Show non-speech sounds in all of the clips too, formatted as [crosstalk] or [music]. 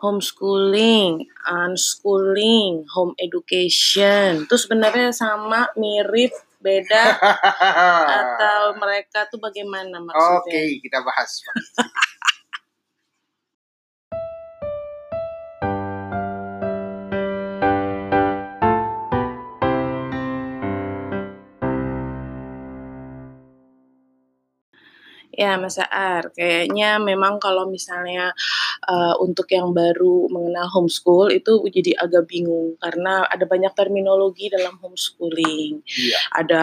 Homeschooling, unschooling, home education. Itu sebenarnya sama, mirip, beda [laughs] atau mereka tuh bagaimana maksudnya? Oke, kita bahas. Ya, Mas Aar, kayaknya memang kalau misalnya, eee, untuk yang baru mengenal homeschool itu jadi agak bingung karena ada banyak terminologi dalam homeschooling. Iya. Ada,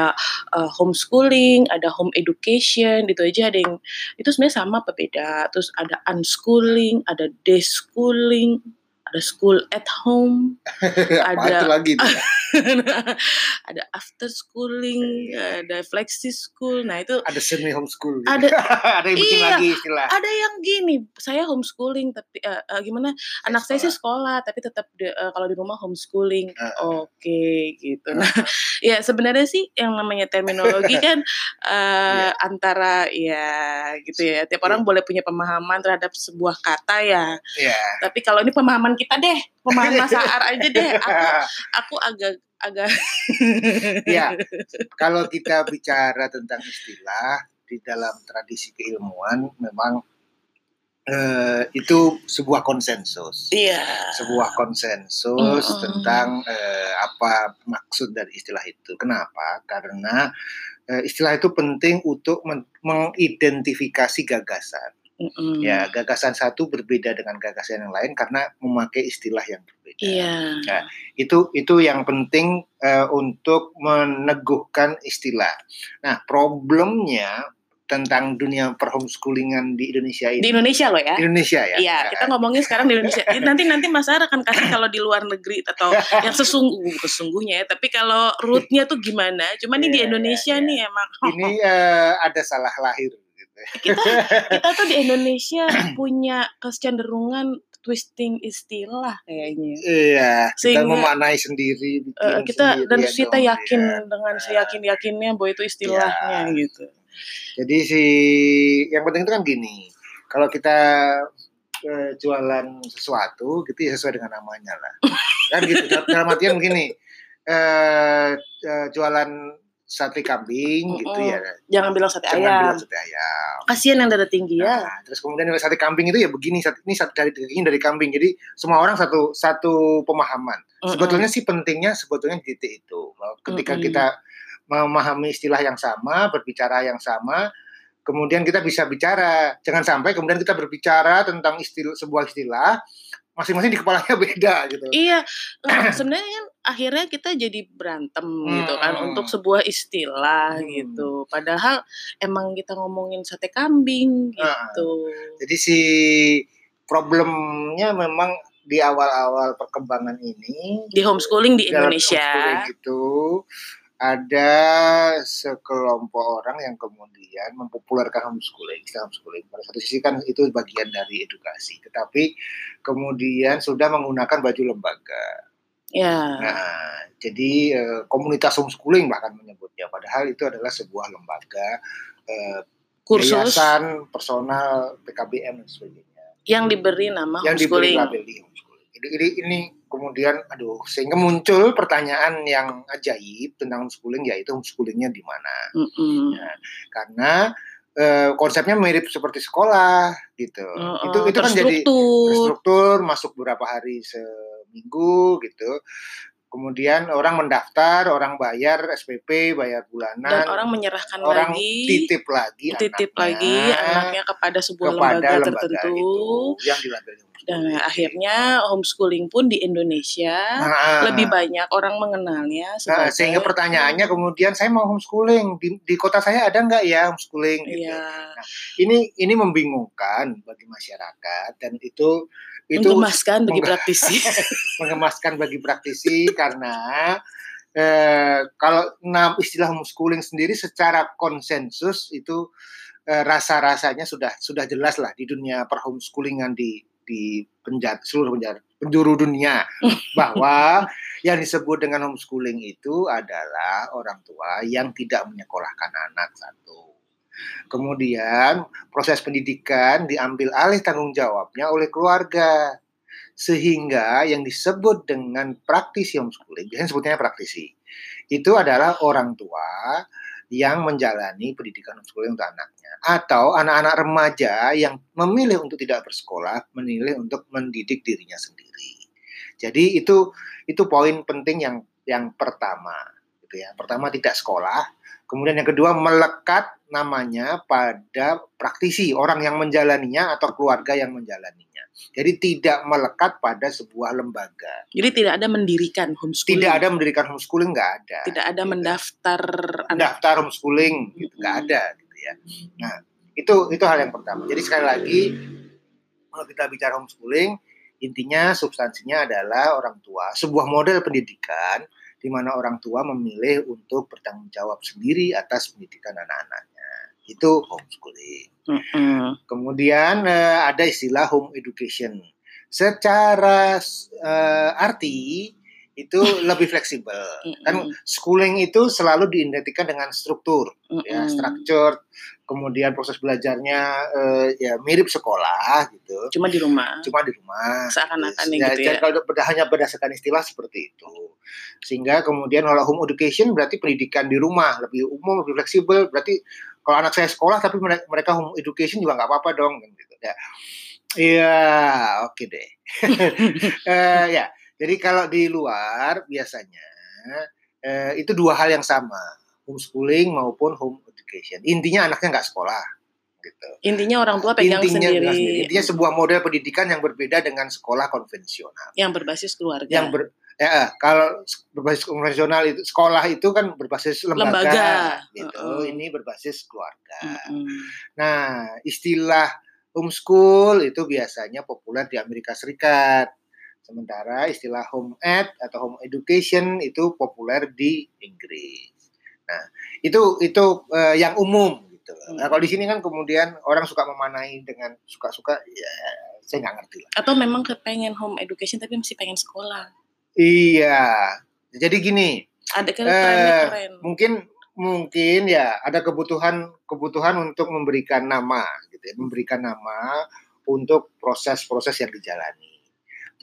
eee, homeschooling, ada home education, itu aja ada yang itu sebenarnya sama apa beda. Terus ada unschooling, ada deschooling, ada school at home, [laughs] ada itu lagi ya? [laughs] ada after schooling, ada flexi school. Nah, itu Ada semi homeschool. gitu. ada [laughs] Ada yang bikin iya, lagi istilah. ada yang gini, saya homeschooling tapi eee eee, gimana, Saya anak saya sih sekolah. sekolah tapi tetap eee, kalau di rumah homeschooling. Heeh. Oke, gitu. Nah, Heeh. [laughs] ya sebenarnya sih yang namanya terminologi kan, eee, Iya. antara ya gitu ya, tiap Iya. orang boleh punya pemahaman terhadap sebuah kata ya. Iya. Tapi kalau ini pemahaman kita deh, pemahaman Mas Aar aja deh, aku aku agak agak Iya. [laughs] Kalau kita bicara tentang istilah di dalam tradisi keilmuan memang eh, itu sebuah konsensus. Iya. Sebuah konsensus Mhm. tentang eh, apa maksud dari istilah itu. Kenapa? Karena eh, istilah itu penting untuk men- mengidentifikasi gagasan. Mhm. Ya, gagasan satu berbeda dengan gagasan yang lain karena memakai istilah yang berbeda. Iya. Ya, itu itu yang penting eh, untuk meneguhkan istilah. Nah, problemnya tentang dunia perhomeschoolingan di Indonesia ini. Di Indonesia loh ya? Di Indonesia ya. Iya, kita ngomongin sekarang di Indonesia. [laughs] Nanti nanti Mas Ara akan kasih kalau di luar negeri atau yang sesungguh sesungguhnya ya. Tapi kalau rootnya tuh gimana? Cuman ini di Iya, Indonesia iya, nih emang. Ini eh, ada salah lahir. Kita kita tuh di Indonesia [clears throat] punya kecenderungan twisting istilah kayaknya. Iya, kita Sehingga- memaknai sendiri. Eh, kita sendiri, dan ya kita dong, yakin ya. dengan seyakin yakinnya bahwa itu istilahnya Iya. gitu. Jadi si yang penting itu kan gini, kalau kita eh, jualan sesuatu gitu ya sesuai dengan namanya lah. [laughs] Kan gitu. Dal- Dalam artian begini, eh, eh, jualan sate kambing gitu Mm-mm. ya. Jangan bilang sate Jangan ayam. bilang sate ayam. Kasihan yang darah tinggi ya. Nah, terus kemudian sate kambing itu ya begini, sate, ini sate dari daging dari kambing. Jadi semua orang satu satu pemahaman. Mm-mm. Sebetulnya sih pentingnya sebetulnya di titik itu. Ketika Mm-mm. kita memahami istilah yang sama, berbicara yang sama, kemudian kita bisa bicara. Jangan sampai kemudian kita berbicara tentang istilah sebuah istilah, masing-masing di kepalanya [laughs] beda gitu. Iya, [clears throat] sebenarnya kan akhirnya kita jadi berantem gitu kan Hmm. untuk sebuah istilah Hmm. gitu. Padahal emang kita ngomongin sate kambing Nah. gitu. Jadi si problemnya memang di awal-awal perkembangan ini Di homeschooling di Indonesia. homeschooling itu ada sekelompok orang yang kemudian mempopulerkan homeschooling, istilah homeschooling. Pada satu sisi kan itu bagian dari edukasi, tetapi kemudian sudah menggunakan baju lembaga. Ya. Nah, jadi eh, komunitas homeschooling bahkan menyebutnya, padahal itu adalah sebuah lembaga eh, Kursus yayasan personal PKBM dan sebagainya yang diberi nama yang diberi homeschooling. label di homeschooling. Ini, ini kemudian aduh sehingga muncul pertanyaan yang ajaib tentang homeschooling yaitu homeschoolingnya di mana? Mm-mm. Karena eh, konsepnya mirip seperti sekolah gitu. Itu itu kan jadi terstruktur masuk beberapa hari seminggu gitu. Kemudian orang mendaftar, orang bayar SPP, bayar bulanan, dan orang menyerahkan orang lagi titip lagi titip anaknya lagi anaknya kepada sebuah kepada lembaga, lembaga tertentu. itu yang dilabeli. Dan akhirnya homeschooling pun di Indonesia Nah, lebih banyak orang mengenalnya Nah, sehingga pertanyaannya kemudian saya mau homeschooling di, di kota saya ada nggak ya homeschooling gitu. Iya. Ini ini membingungkan bagi masyarakat dan itu itu Menggemaskan bagi praktisi. [laughs] mengemaskan bagi praktisi karena eh, kalau nam istilah homeschooling sendiri secara konsensus itu eh, rasa-rasanya sudah sudah jelas lah di dunia perhomeschoolingan di di penjara, seluruh penjara penjuru dunia [laughs] bahwa yang disebut dengan homeschooling itu adalah orang tua yang tidak menyekolahkan anak satu. Kemudian proses pendidikan diambil alih tanggung jawabnya oleh keluarga. Sehingga yang disebut dengan praktisi homeschooling, biasanya sebutnya praktisi, itu adalah orang tua yang menjalani pendidikan homeschooling untuk anaknya atau anak-anak remaja yang memilih untuk tidak bersekolah, memilih untuk mendidik dirinya sendiri. Jadi itu itu poin penting yang yang pertama gitu ya. Pertama tidak sekolah, kemudian yang kedua melekat namanya pada praktisi orang yang menjalaninya atau keluarga yang menjalaninya. Jadi tidak melekat pada sebuah lembaga. Jadi tidak ada mendirikan homeschooling. Tidak ada mendirikan homeschooling nggak ada. Tidak ada gitu. mendaftar mendaftar homeschooling gitu nggak ada gitu ya. Nah itu itu hal yang pertama. Jadi sekali lagi kalau kita bicara homeschooling intinya substansinya adalah orang tua sebuah model pendidikan di mana orang tua memilih untuk bertanggung jawab sendiri atas pendidikan anak-anaknya. Itu homeschooling. Mm-mm. Kemudian uh, ada istilah home education. Secara uh, arti itu lebih fleksibel. Kan schooling itu selalu diidentikan dengan struktur, ya, structure. Kemudian proses belajarnya uh, ya mirip sekolah gitu. Cuma di rumah. Cuma di rumah. Seakan-akan Ya, gitu jadi ya. kalau hanya berdasarkan istilah seperti itu. Sehingga kemudian kalau home education berarti pendidikan di rumah lebih umum, lebih fleksibel. Berarti kalau anak saya sekolah tapi mere- mereka home education juga nggak apa-apa dong gitu. Ya. Iya, oke deh. [laughs] Eh, ya, jadi kalau di luar biasanya eh, itu dua hal yang sama, homeschooling maupun home education. Intinya anaknya nggak sekolah, gitu. Intinya orang tua pegang Intinya, sendiri. Intinya sebuah model pendidikan yang berbeda dengan sekolah konvensional. yang berbasis keluarga. Yang ber, ya, eh, kalau berbasis konvensional itu sekolah itu kan berbasis lembaga, Lembaga. gitu. Heeh. Ini berbasis keluarga. Mm-mm. Nah, istilah homeschool itu biasanya populer di Amerika Serikat. Sementara istilah home ed atau home education itu populer di Inggris. Nah, itu itu eh, yang umum gitu. Nah, kalau di sini kan kemudian orang suka memanai dengan suka-suka ya saya nggak ngerti lah. Atau memang kepengen home education tapi masih pengen sekolah. Iya. Jadi gini, Ada kan Eh, trennya keren. mungkin mungkin ya ada kebutuhan kebutuhan untuk memberikan nama gitu ya, memberikan nama untuk proses-proses yang dijalani.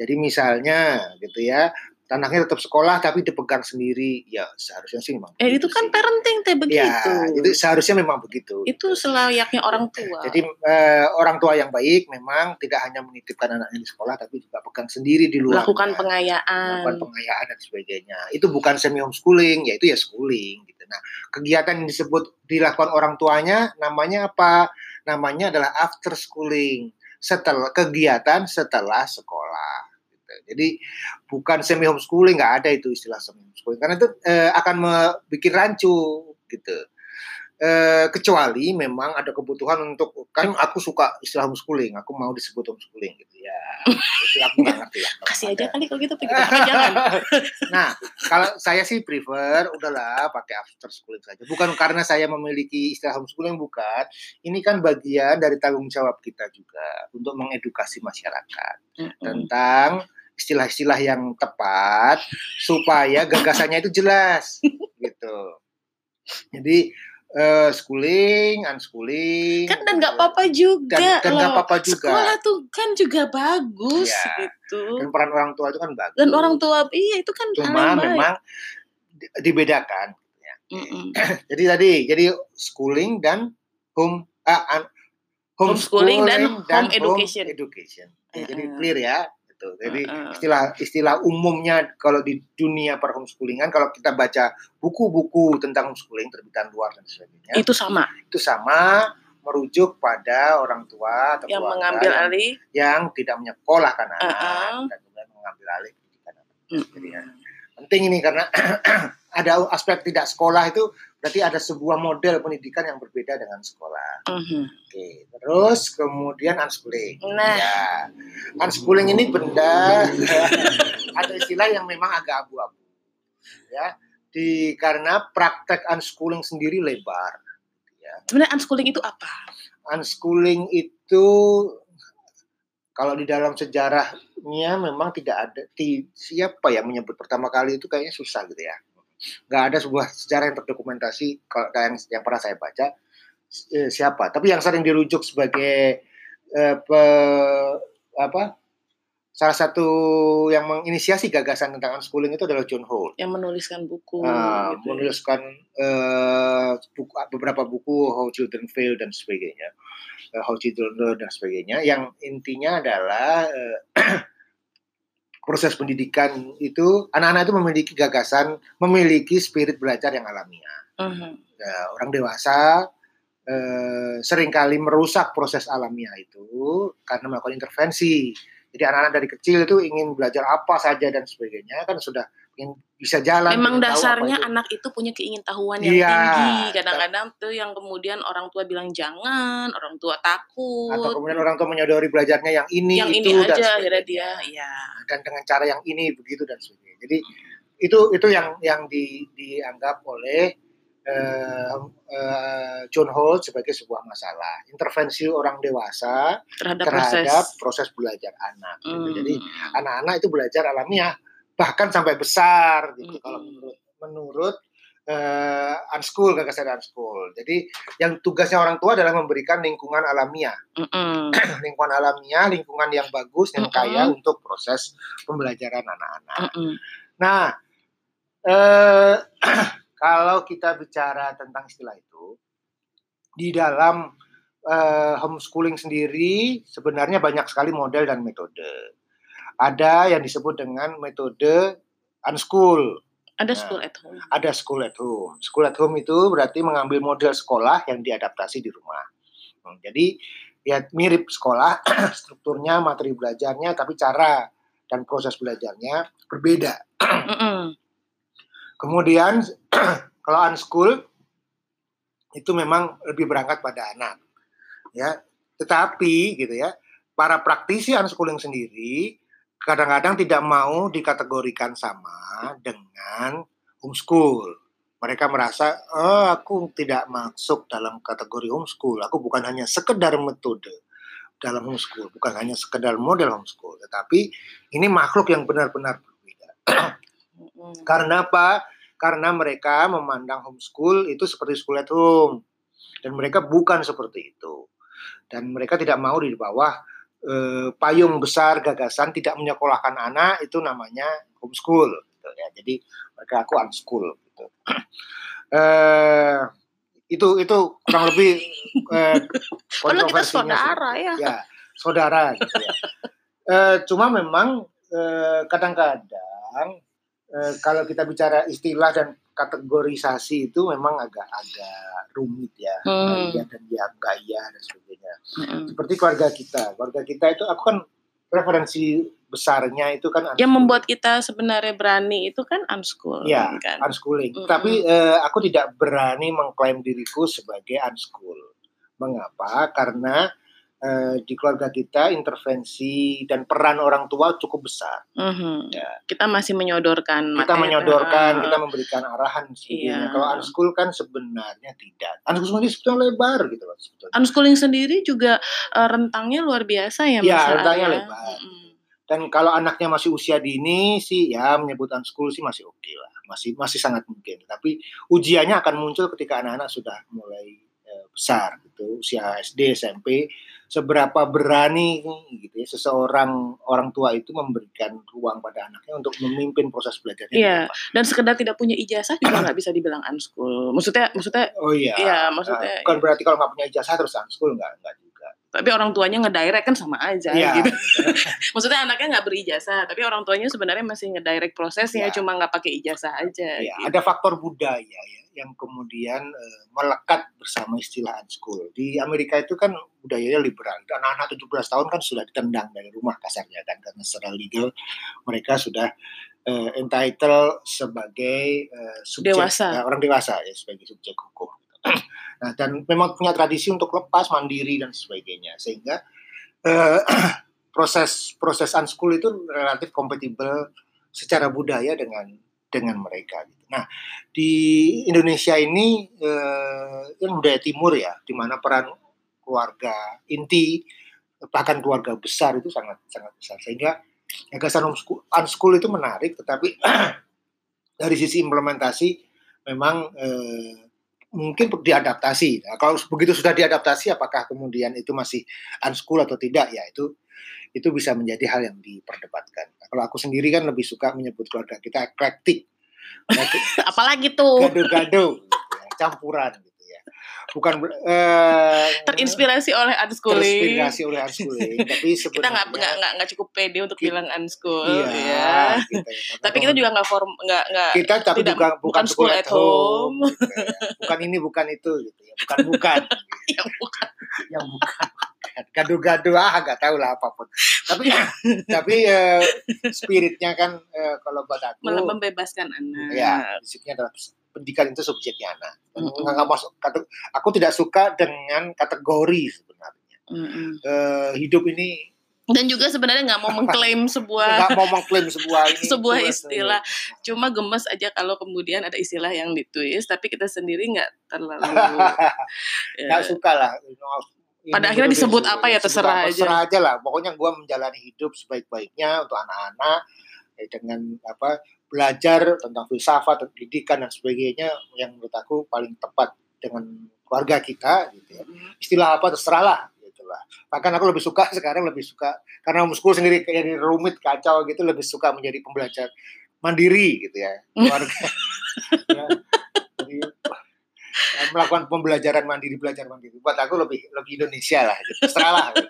Jadi misalnya gitu ya, anaknya tetap sekolah tapi dipegang sendiri, ya seharusnya sih memang. Eh itu kan sih. parenting teh begitu. Ya, itu seharusnya memang begitu. Itu selayaknya orang tua. Jadi eh, orang tua yang baik memang tidak hanya menitipkan anaknya di sekolah tapi juga pegang sendiri di luar. melakukan pengayaan. melakukan pengayaan dan sebagainya. Itu bukan semi homeschooling, yaitu ya schooling gitu. Nah, kegiatan yang disebut dilakukan orang tuanya namanya apa? Namanya adalah after schooling. Setelah kegiatan setelah sekolah. Jadi bukan semi homeschooling, nggak ada itu istilah semi homeschooling karena itu eh, akan membuat rancu gitu. Eh, kecuali memang ada kebutuhan untuk kan aku suka istilah homeschooling, aku mau disebut homeschooling gitu ya. Itu aku nggak ngerti lah. Kasih Ada. aja kali kalau gitu. Tapi jangan. [laughs] nah, kalau saya sih prefer udahlah pakai after schooling saja. Bukan karena saya memiliki istilah homeschooling bukan. Ini kan bagian dari tanggung jawab kita juga untuk mengedukasi masyarakat Mm-mm. tentang istilah-istilah yang tepat supaya gagasannya itu jelas [laughs] gitu. Jadi eh, schooling, unschooling. Kan dan nggak apa-apa juga Dan- dan nggak apa-apa juga. Sekolah tuh kan juga bagus Iya. gitu. Dan peran orang tua itu kan bagus. Dan orang tua iya itu kan cuma baik. memang di- dibedakan. ya. [clears throat] Jadi tadi jadi schooling dan home ah, an- Homeschooling dan home education. education. Ya, Jadi Uh-uh. clear ya. Gitu. Jadi Uh-uh. istilah istilah umumnya kalau di dunia per homeschoolingan kalau kita baca buku-buku tentang homeschooling terbitan luar dan sebagainya itu sama itu sama merujuk pada orang tua atau yang mengambil yang, alih yang tidak menyekolahkan anak Uh-uh. dan kemudian mengambil alih pendidikan anak. Mm-mm. Jadi ya, penting ini karena [clears throat] ada aspek tidak sekolah itu berarti ada sebuah model pendidikan yang berbeda dengan sekolah. Mhm. Oke, terus kemudian unschooling. Nah. Ya, unschooling ini benda [laughs] ada istilah yang memang agak abu-abu. Ya, di karena praktek unschooling sendiri lebar. Ya, sebenarnya unschooling itu apa unschooling itu kalau di dalam sejarahnya memang tidak ada siapa yang menyebut pertama kali itu kayaknya susah gitu ya nggak ada sebuah sejarah yang terdokumentasi kalau yang yang pernah saya baca eh, siapa tapi yang sering dirujuk sebagai eh, pe, apa salah satu yang menginisiasi gagasan tentang unschooling itu adalah John Holt. Yang menuliskan buku. Nah, gitu ya. menuliskan eh, buku, beberapa buku How Children Fail dan sebagainya, Eh, How Children Learn dan sebagainya. Yang intinya adalah eh, [clears throat] proses pendidikan itu anak-anak itu memiliki gagasan, memiliki spirit belajar yang alamiah. Mhm. Ya, orang dewasa eh, sering kali merusak proses alamiah itu karena melakukan intervensi. Jadi anak-anak dari kecil itu ingin belajar apa saja dan sebagainya kan sudah ingin bisa jalan. Memang dasarnya itu. anak itu punya keingintahuan yang Iya. tinggi. Kadang-kadang tuh yang kemudian orang tua bilang jangan, orang tua takut. atau kemudian orang tua menyodori belajarnya yang ini yang itu ini dan aja akhirnya dia, ya. dan dengan cara yang ini begitu dan sebagainya. Jadi itu itu yang yang di, dianggap oleh eh, eh, John Holt sebagai sebuah masalah intervensi orang dewasa terhadap, terhadap proses. proses belajar anak. gitu. Hmm. Jadi anak-anak itu belajar alamiah bahkan sampai besar gitu Hmm. kalau menurut menurut eh, unschool gagasan unschool. Jadi yang tugasnya orang tua adalah memberikan lingkungan alamiah, Mm-mm. [clears throat] lingkungan alamiah, lingkungan yang bagus yang Mm-mm. kaya untuk proses pembelajaran anak-anak. Mm-mm. Nah, eh, [clears throat] kalau kita bicara tentang istilah itu, di dalam eh, homeschooling sendiri sebenarnya banyak sekali model dan metode. Ada yang disebut dengan metode unschool, Ada Nah. school at home. ada school at home. School at home itu berarti mengambil model sekolah yang diadaptasi di rumah. Hmm, Jadi ya mirip sekolah, [clears throat] strukturnya, materi belajarnya, tapi cara dan proses belajarnya berbeda. Kemudian [clears throat] kalau unschool itu memang lebih berangkat pada anak. Ya. Tetapi gitu ya, para praktisi unschooling sendiri kadang-kadang tidak mau dikategorikan sama dengan homeschool. Mereka merasa, oh, aku tidak masuk dalam kategori homeschool. Aku bukan hanya sekedar metode dalam homeschool, bukan hanya sekedar model homeschool, tetapi ini makhluk yang benar-benar berbeda. Karena apa? Karena mereka memandang homeschool itu seperti school at home. Dan mereka bukan seperti itu. Dan mereka tidak mau di bawah eh, payung besar gagasan tidak menyekolahkan anak itu namanya homeschool. Gitu, ya. Jadi mereka aku unschool. Gitu. [clears throat] Eh, itu itu kurang lebih [laughs] eh, kita sih saudara ya. ya saudara gitu ya. Eh, cuma memang eh, kadang-kadang eh, kalau kita bicara istilah dan kategorisasi itu memang agak-agak rumit ya, Hmm. dan ya enggak iya dan sebagainya. Mm-mm. Seperti keluarga kita, keluarga kita itu aku kan referensi besarnya itu kan Yang membuat kita sebenarnya berani itu kan unschool. Ya, kan? unschooling. Mm-mm. Tapi eh, aku tidak berani mengklaim diriku sebagai unschool. Mengapa? Karena eh, di keluarga kita intervensi dan peran orang tua cukup besar. Mhm. Ya. Kita masih menyodorkan Kita materi. menyodorkan, Ah, kita memberikan arahan sebagainya. Iya. Kalau unschool kan sebenarnya tidak. Unschool sendiri sebetulnya lebar gitu loh. Sebetulnya. Unschooling sendiri juga eh, rentangnya luar biasa ya Iya, rentangnya ya? lebar. Mm-mm. Dan kalau anaknya masih usia dini sih ya menyebut unschool sih masih oke lah. Masih masih sangat mungkin. Tapi ujiannya akan muncul ketika anak-anak sudah mulai eh, besar gitu, usia SD, SMP, seberapa berani gitu ya seseorang orang tua itu memberikan ruang pada anaknya untuk memimpin proses belajarnya. Iya. Dan sekedar tidak punya ijazah juga nggak bisa dibilang unschool. Maksudnya, maksudnya, Oh iya. Iya, maksudnya- bukan berarti kalau nggak punya ijazah terus unschool nggak nggak juga. tapi orang tuanya ngedirect kan sama aja Iya. gitu. [laughs] Maksudnya anaknya nggak berijazah, tapi orang tuanya sebenarnya masih ngedirect prosesnya, Iya. cuma nggak pakai ijazah aja. Ya, gitu. ada faktor budaya ya yang kemudian eh, melekat bersama istilah unschool. Di Amerika itu kan budayanya liberal. Anak-anak 17 tahun kan sudah ditendang dari rumah kasarnya kan karena secara legal mereka sudah eh, entitled sebagai eh, subjek Dewasa. ya, orang dewasa ya sebagai subjek hukum. [clears throat] Nah, dan memang punya tradisi untuk lepas mandiri dan sebagainya sehingga eh, [clears throat] proses proses unschool itu relatif kompatibel secara budaya dengan dengan mereka. gitu. Nah, di Indonesia ini eh, yang budaya timur ya, di mana peran keluarga inti bahkan keluarga besar itu sangat sangat besar sehingga gagasan unschool itu menarik, tetapi [clears throat] dari sisi implementasi memang eh, mungkin diadaptasi. Nah, kalau begitu sudah diadaptasi, apakah kemudian itu masih unschool atau tidak? Ya itu itu bisa menjadi hal yang diperdebatkan. Nah, kalau aku sendiri kan lebih suka menyebut keluarga kita eklektik. [laughs] Apalagi tuh. Gado-gado, gitu ya, campuran gitu ya. Bukan uh, terinspirasi oleh unschooling. Terinspirasi oleh unschooling, [laughs] tapi kita nggak nggak nggak cukup pede untuk Kita- bilang unschool, Iya, ya. gitu ya. Tapi kita juga nggak form nggak nggak kita tapi tidak- juga bukan school at home. gitu ya. bukan ini bukan itu gitu ya bukan bukan [laughs] yang bukan yang bukan bukan. Gaduh-gaduh ah nggak tahu lah apa pun tapi [laughs] tapi eh, spiritnya kan eh, kalau buat aku malah membebaskan anak. ya prinsipnya adalah pendidikan itu subjeknya anak Dan Mm-mm. nggak masuk aku tidak suka dengan kategori sebenarnya Mm-mm. Eh, hidup ini Dan juga sebenarnya nggak mau mengklaim [laughs] sebuah nggak mau mengklaim sebuah ini Sebuah istilah. cuma gemes aja kalau kemudian ada istilah yang ditulis tapi kita sendiri nggak terlalu [laughs] ya, nggak suka lah Ini Pada akhirnya disebut apa ya, terserah aja. terserah aja lah. Pokoknya gua menjalani hidup sebaik-baiknya untuk anak-anak eh, dengan apa belajar tentang filsafat pendidikan dan sebagainya yang menurut aku paling tepat dengan keluarga kita gitu ya. Istilah apa terserah lah gitu lah. Bahkan aku lebih suka sekarang lebih suka karena homeschool sendiri kayak jadi rumit kacau gitu lebih suka menjadi pembelajar mandiri gitu ya. [laughs] Keluarga. Ya, ya, melakukan pembelajaran mandiri belajar mandiri buat aku lebih lebih Indonesia lah gitu terserah lah gitu.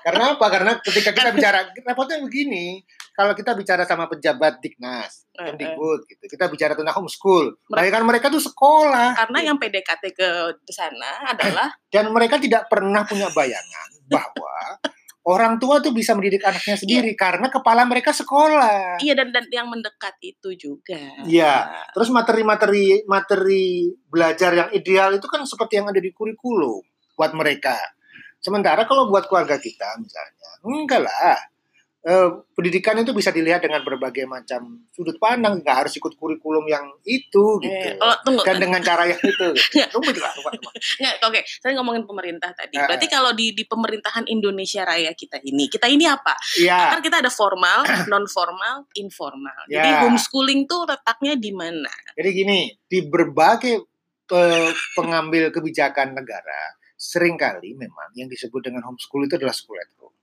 karena apa karena ketika kita bicara repotnya begini kalau kita bicara sama pejabat Diknas Eh, eh. Kemdikbud gitu kita bicara tentang homeschool Mereka- mereka kan mereka tuh sekolah karena gitu. yang PDKT ke sana adalah dan mereka tidak pernah punya bayangan bahwa orang tua tuh bisa mendidik anaknya sendiri karena kepala mereka sekolah. iya dan dan yang mendekat itu juga Iya. Terus materi-materi materi belajar yang ideal itu kan seperti yang ada di kurikulum buat mereka. Sementara kalau buat keluarga kita misalnya, enggak lah. Eh, pendidikan itu bisa dilihat dengan berbagai macam sudut pandang, nggak harus ikut kurikulum yang itu gitu. Eh, kalau tunggu Dan dengan cara yang itu. Gitu. [laughs] Rumit, rumit. Nggak, oke saya ngomongin pemerintah tadi Eh, berarti kalau di di pemerintahan Indonesia Raya kita ini kita ini apa Iya. kan kita ada formal [clears throat] non formal informal jadi Ya. homeschooling tuh letaknya di mana Jadi gini, di berbagai eh, pengambil kebijakan negara, sering kali memang yang disebut dengan homeschool itu adalah school at home.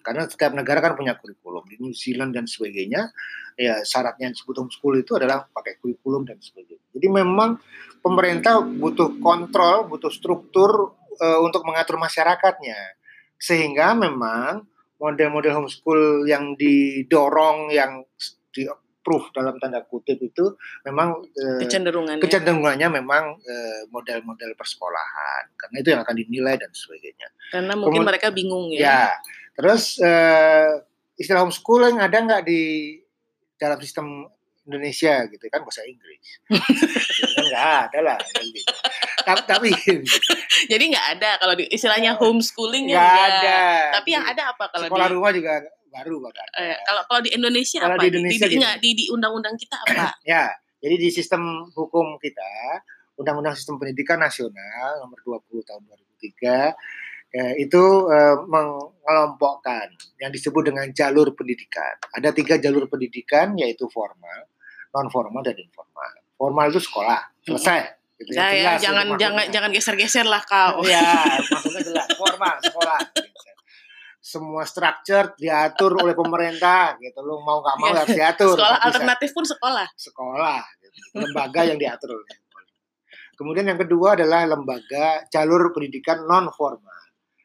Karena setiap negara kan punya kurikulum. Di New Zealand dan sebagainya, ya syaratnya yang disebut homeschool itu adalah pakai kurikulum dan sebagainya. Jadi memang pemerintah butuh kontrol, butuh struktur eh, untuk mengatur masyarakatnya. Sehingga memang model-model homeschool yang didorong, yang di approve dalam tanda kutip itu memang eh, kecenderungannya kecenderungannya memang eh, model-model persekolahan karena itu yang akan dinilai dan sebagainya. karena mungkin Kemun- mereka bingung Ya, ya, terus eh, istilah homeschooling ada nggak di dalam sistem Indonesia gitu kan bahasa Inggris? [laughs] Kan nggak ada lah. gitu. Tapi, tapi [laughs] jadi nggak ada kalau di, istilahnya homeschooling ya ada. tapi yang ada apa kalau sekolah di rumah juga baru bahkan. eh, kalau kalau di Indonesia Kalau apa di Indonesia di, gini. nggak, di, di undang-undang kita apa [clears throat] Ya, jadi di sistem hukum kita, Undang-Undang Sistem Pendidikan Nasional nomor 20 tahun 2003 eh, itu eh, mengelompokkan yang disebut dengan jalur pendidikan. Ada tiga jalur pendidikan yaitu formal, non formal dan informal. Formal itu sekolah, selesai. Gitu, ya, ya, jelas itu jangan maksudnya. jangan jangan geser-geser lah kau Ya, maksudnya jelas formal sekolah. gitu. Semua structure diatur oleh pemerintah gitu. Lu mau nggak mau Iya. harus diatur. sekolah Nggak bisa alternatif pun sekolah sekolah, gitu. lembaga yang diatur oleh pemerintah. Kemudian yang kedua adalah lembaga jalur pendidikan non formal.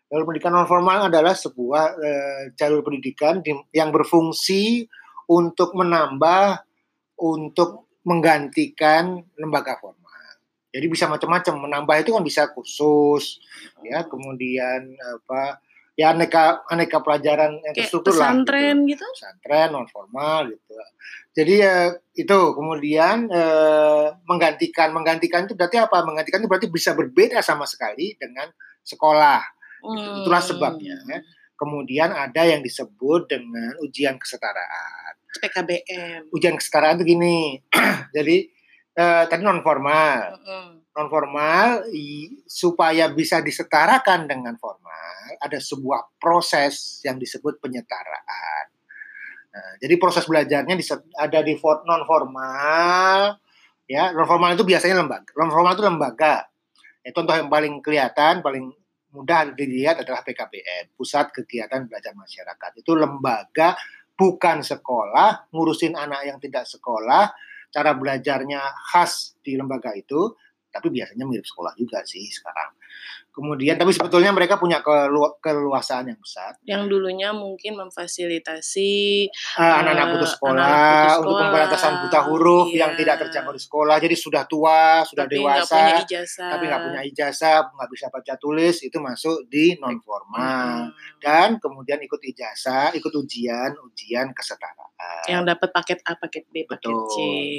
Jalur pendidikan non formal adalah sebuah eh, jalur pendidikan di- yang berfungsi untuk menambah, untuk menggantikan lembaga formal. Jadi bisa macam-macam. Menambah itu kan bisa kursus, ya, kemudian apa, ya aneka aneka pelajaran yang terstruktur lah. gitu pesantren gitu pesantren non formal gitu. Jadi eh, itu kemudian eh, menggantikan menggantikan itu berarti apa? Menggantikan itu berarti bisa berbeda sama sekali dengan sekolah. Gitu. Itulah Hmm. sebabnya. ya. Kemudian ada yang disebut dengan ujian kesetaraan. PKBM Ujian kesetaraan itu gini. [clears throat] Jadi eh, tadi non formal. Mm-mm. Non formal i- supaya bisa disetarakan dengan formal ada sebuah proses yang disebut penyetaraan. Nah, jadi proses belajarnya ada di non formal, ya non formal itu biasanya lembaga. Non formal itu lembaga. Ya, contoh yang paling kelihatan, paling mudah dilihat adalah PKBM, Pusat Kegiatan Belajar Masyarakat. Itu lembaga bukan sekolah, ngurusin anak yang tidak sekolah, cara belajarnya khas di lembaga itu, tapi biasanya mirip sekolah juga sih sekarang. Kemudian, tapi sebetulnya mereka punya kelu keluasaan yang besar. Yang dulunya mungkin memfasilitasi uh, anak-anak putus sekolah, anak putus sekolah untuk pemberantasan buta huruf iya. yang tidak terjangkau di sekolah. Jadi sudah tua, sudah tapi dewasa, gak ijazah. tapi nggak punya ijazah, nggak bisa baca tulis, itu masuk di non formal. Hmm. Dan kemudian ikut ijazah, ikut ujian, ujian kesetaraan. Yang dapat paket A, paket B, paket Betul. C.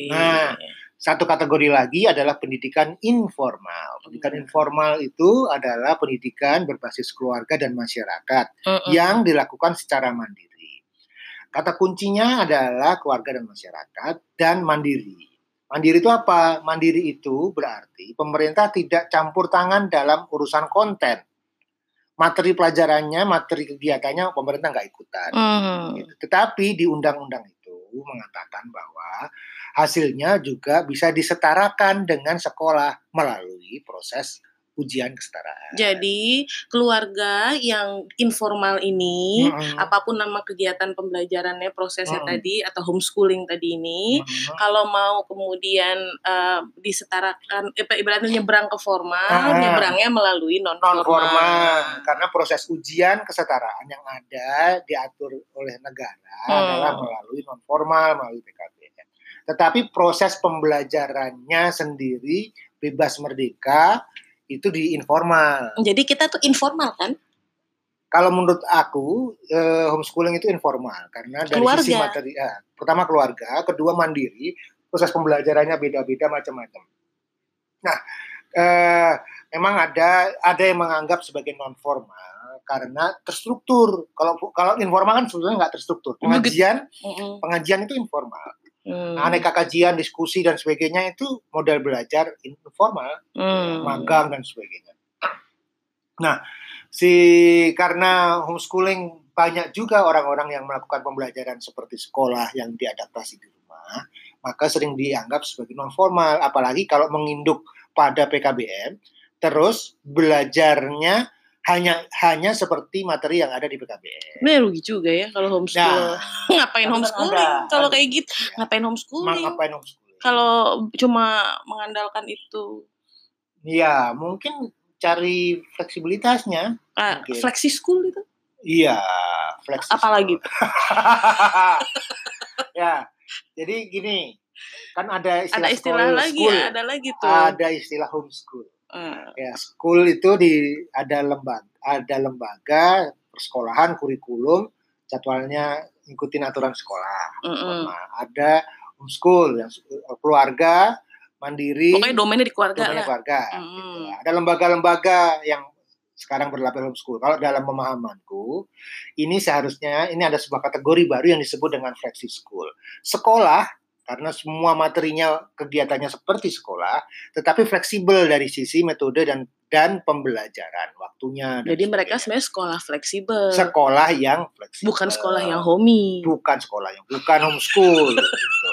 Nah, satu kategori lagi adalah pendidikan informal. Pendidikan hmm. informal itu adalah pendidikan berbasis keluarga dan masyarakat hmm. yang dilakukan secara mandiri. Kata kuncinya adalah keluarga dan masyarakat dan mandiri. Mandiri itu apa? Mandiri itu berarti pemerintah tidak campur tangan dalam urusan konten. Materi pelajarannya, materi kegiatannya pemerintah nggak ikutan. Hmm. Gitu. Tetapi di undang-undang itu mengatakan bahwa hasilnya juga bisa disetarakan dengan sekolah melalui proses ujian kesetaraan. Jadi keluarga yang informal ini, mm-hmm. apa pun nama kegiatan pembelajarannya, prosesnya mm-hmm. tadi atau homeschooling tadi ini, mm-hmm. kalau mau kemudian uh, disetarakan, eh, ibaratnya nyebrang ke formal, ah. nyebrangnya melalui non formal. Karena proses ujian kesetaraan yang ada diatur oleh negara hmm. adalah melalui non formal, melalui PKB. Tetapi proses pembelajarannya sendiri bebas merdeka itu di informal. Jadi kita tuh informal kan? Kalau menurut aku eh, homeschooling itu informal karena dari keluarga. sisi materi, ya, pertama keluarga, kedua mandiri, proses pembelajarannya beda-beda macam-macam. Nah, eh, memang ada ada yang menganggap sebagai non formal karena terstruktur. Kalau kalau informal kan sebetulnya nggak terstruktur. Pengajian, pengajian itu informal. Hmm. Aneka kajian, diskusi dan sebagainya itu model belajar informal, hmm. magang dan sebagainya. Nah, si karena homeschooling banyak juga orang-orang yang melakukan pembelajaran seperti sekolah yang diadaptasi di rumah, maka sering dianggap sebagai non formal, apalagi kalau menginduk pada PKBM, terus belajarnya hanya hanya seperti materi yang ada di PKBM. Ini rugi juga ya kalau homeschool. Nah, [laughs] ngapain homeschooling? Kalau kayak gitu, ya. ngapain homeschooling? Ngapain homeschooling? Kalau cuma mengandalkan itu. Iya, mungkin cari fleksibilitasnya. Ah, Flexi school itu? Iya, fleksi. Apalagi? [laughs] ya, jadi gini, kan ada istilah, ada istilah lagi, school. ada lagi tuh. Ada istilah homeschool. Hmm. Ya, school itu di ada lembaga, ada lembaga persekolahan kurikulum jadwalnya ngikutin aturan sekolah. Mm -hmm. ada homeschool yang keluarga mandiri. Pokoknya domainnya di keluarga domainnya lah. keluarga. Mm. Gitu. Ada lembaga-lembaga yang sekarang berlapis homeschool. Kalau dalam pemahamanku, ini seharusnya ini ada sebuah kategori baru yang disebut dengan flexi school. Sekolah karena semua materinya kegiatannya seperti sekolah, tetapi fleksibel dari sisi metode dan dan pembelajaran waktunya. Jadi mereka sebenarnya sekolah fleksibel. Sekolah yang fleksibel. Bukan sekolah yang homey. Bukan sekolah yang bukan homeschool. gitu.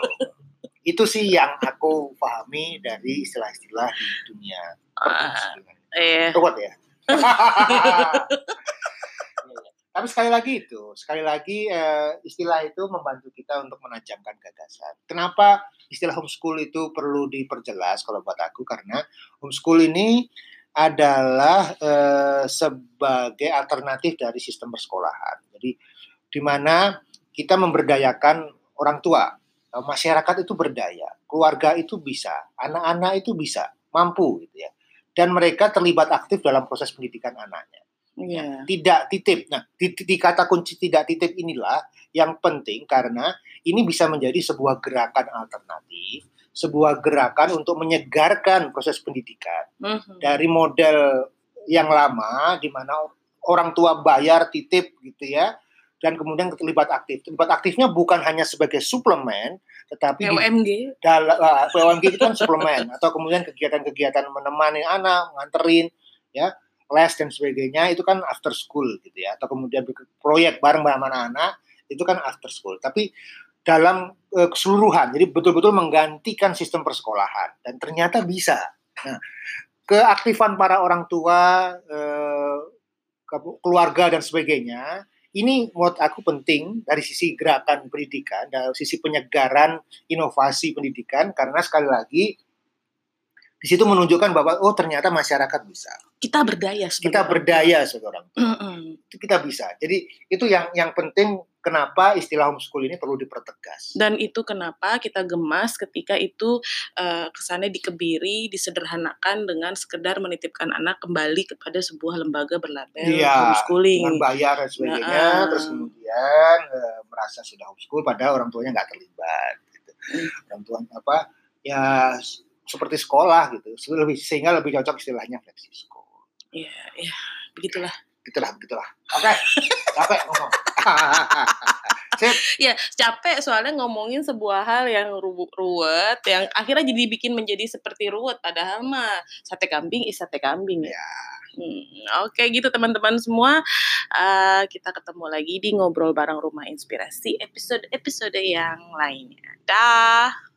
Itu sih yang aku pahami dari istilah-istilah di dunia. Uh, eh. Ruwet ya. [laughs] Tapi sekali lagi itu, sekali lagi uh, istilah itu membantu kita untuk menajamkan gagasan. Kenapa istilah homeschool itu perlu diperjelas kalau buat aku karena homeschool ini adalah uh, sebagai alternatif dari sistem persekolahan. Jadi di mana kita memberdayakan orang tua, eh, masyarakat itu berdaya, keluarga itu bisa, anak-anak itu bisa, mampu gitu ya. Dan mereka terlibat aktif dalam proses pendidikan anaknya. Yeah. Tidak titip. Nah, di, di kata kunci tidak titip inilah yang penting karena ini bisa menjadi sebuah gerakan alternatif, sebuah gerakan untuk menyegarkan proses pendidikan mm -hmm. dari model yang lama di mana orang tua bayar titip gitu ya dan kemudian terlibat aktif. Terlibat aktifnya bukan hanya sebagai suplemen, tetapi POMG. Dalam uh, POMG itu kan suplemen atau kemudian kegiatan-kegiatan menemani anak, nganterin, ya les dan sebagainya itu kan after school gitu ya. Atau kemudian proyek bareng bareng anak-anak itu kan after school. Tapi dalam uh, keseluruhan jadi betul-betul menggantikan sistem persekolahan. Dan ternyata bisa. Nah keaktifan para orang tua uh, keluarga dan sebagainya. Ini menurut aku penting dari sisi gerakan pendidikan, dari sisi penyegaran inovasi pendidikan, karena sekali lagi di situ menunjukkan bahwa oh ternyata masyarakat bisa. Kita berdaya Kita berdaya sebagai orang tua. Mm -mm. Itu kita bisa. Jadi itu yang yang penting kenapa istilah homeschool ini perlu dipertegas. Dan itu kenapa kita gemas ketika itu uh, kesannya dikebiri, disederhanakan dengan sekedar menitipkan anak kembali kepada sebuah lembaga berlabel Iya, homeschooling. dengan bayar dan sebagainya, Nah, terus kemudian eh, merasa sudah homeschool padahal orang tuanya nggak terlibat. Gitu. Hmm. Orang tua apa ya seperti sekolah gitu, lebih sehingga lebih cocok istilahnya flexi school. Iya, iya, begitulah. Gitulah, begitulah. Oke, capek ngomong. [laughs] Sip. Ya, capek soalnya ngomongin sebuah hal yang ru- ruwet, yang akhirnya jadi bikin menjadi seperti ruwet. Padahal mah sate kambing is sate kambing ya. Ya, Hmm, Oke gitu teman-teman semua. Eh, kita ketemu lagi di ngobrol bareng rumah inspirasi episode-episode yang lainnya. Dah.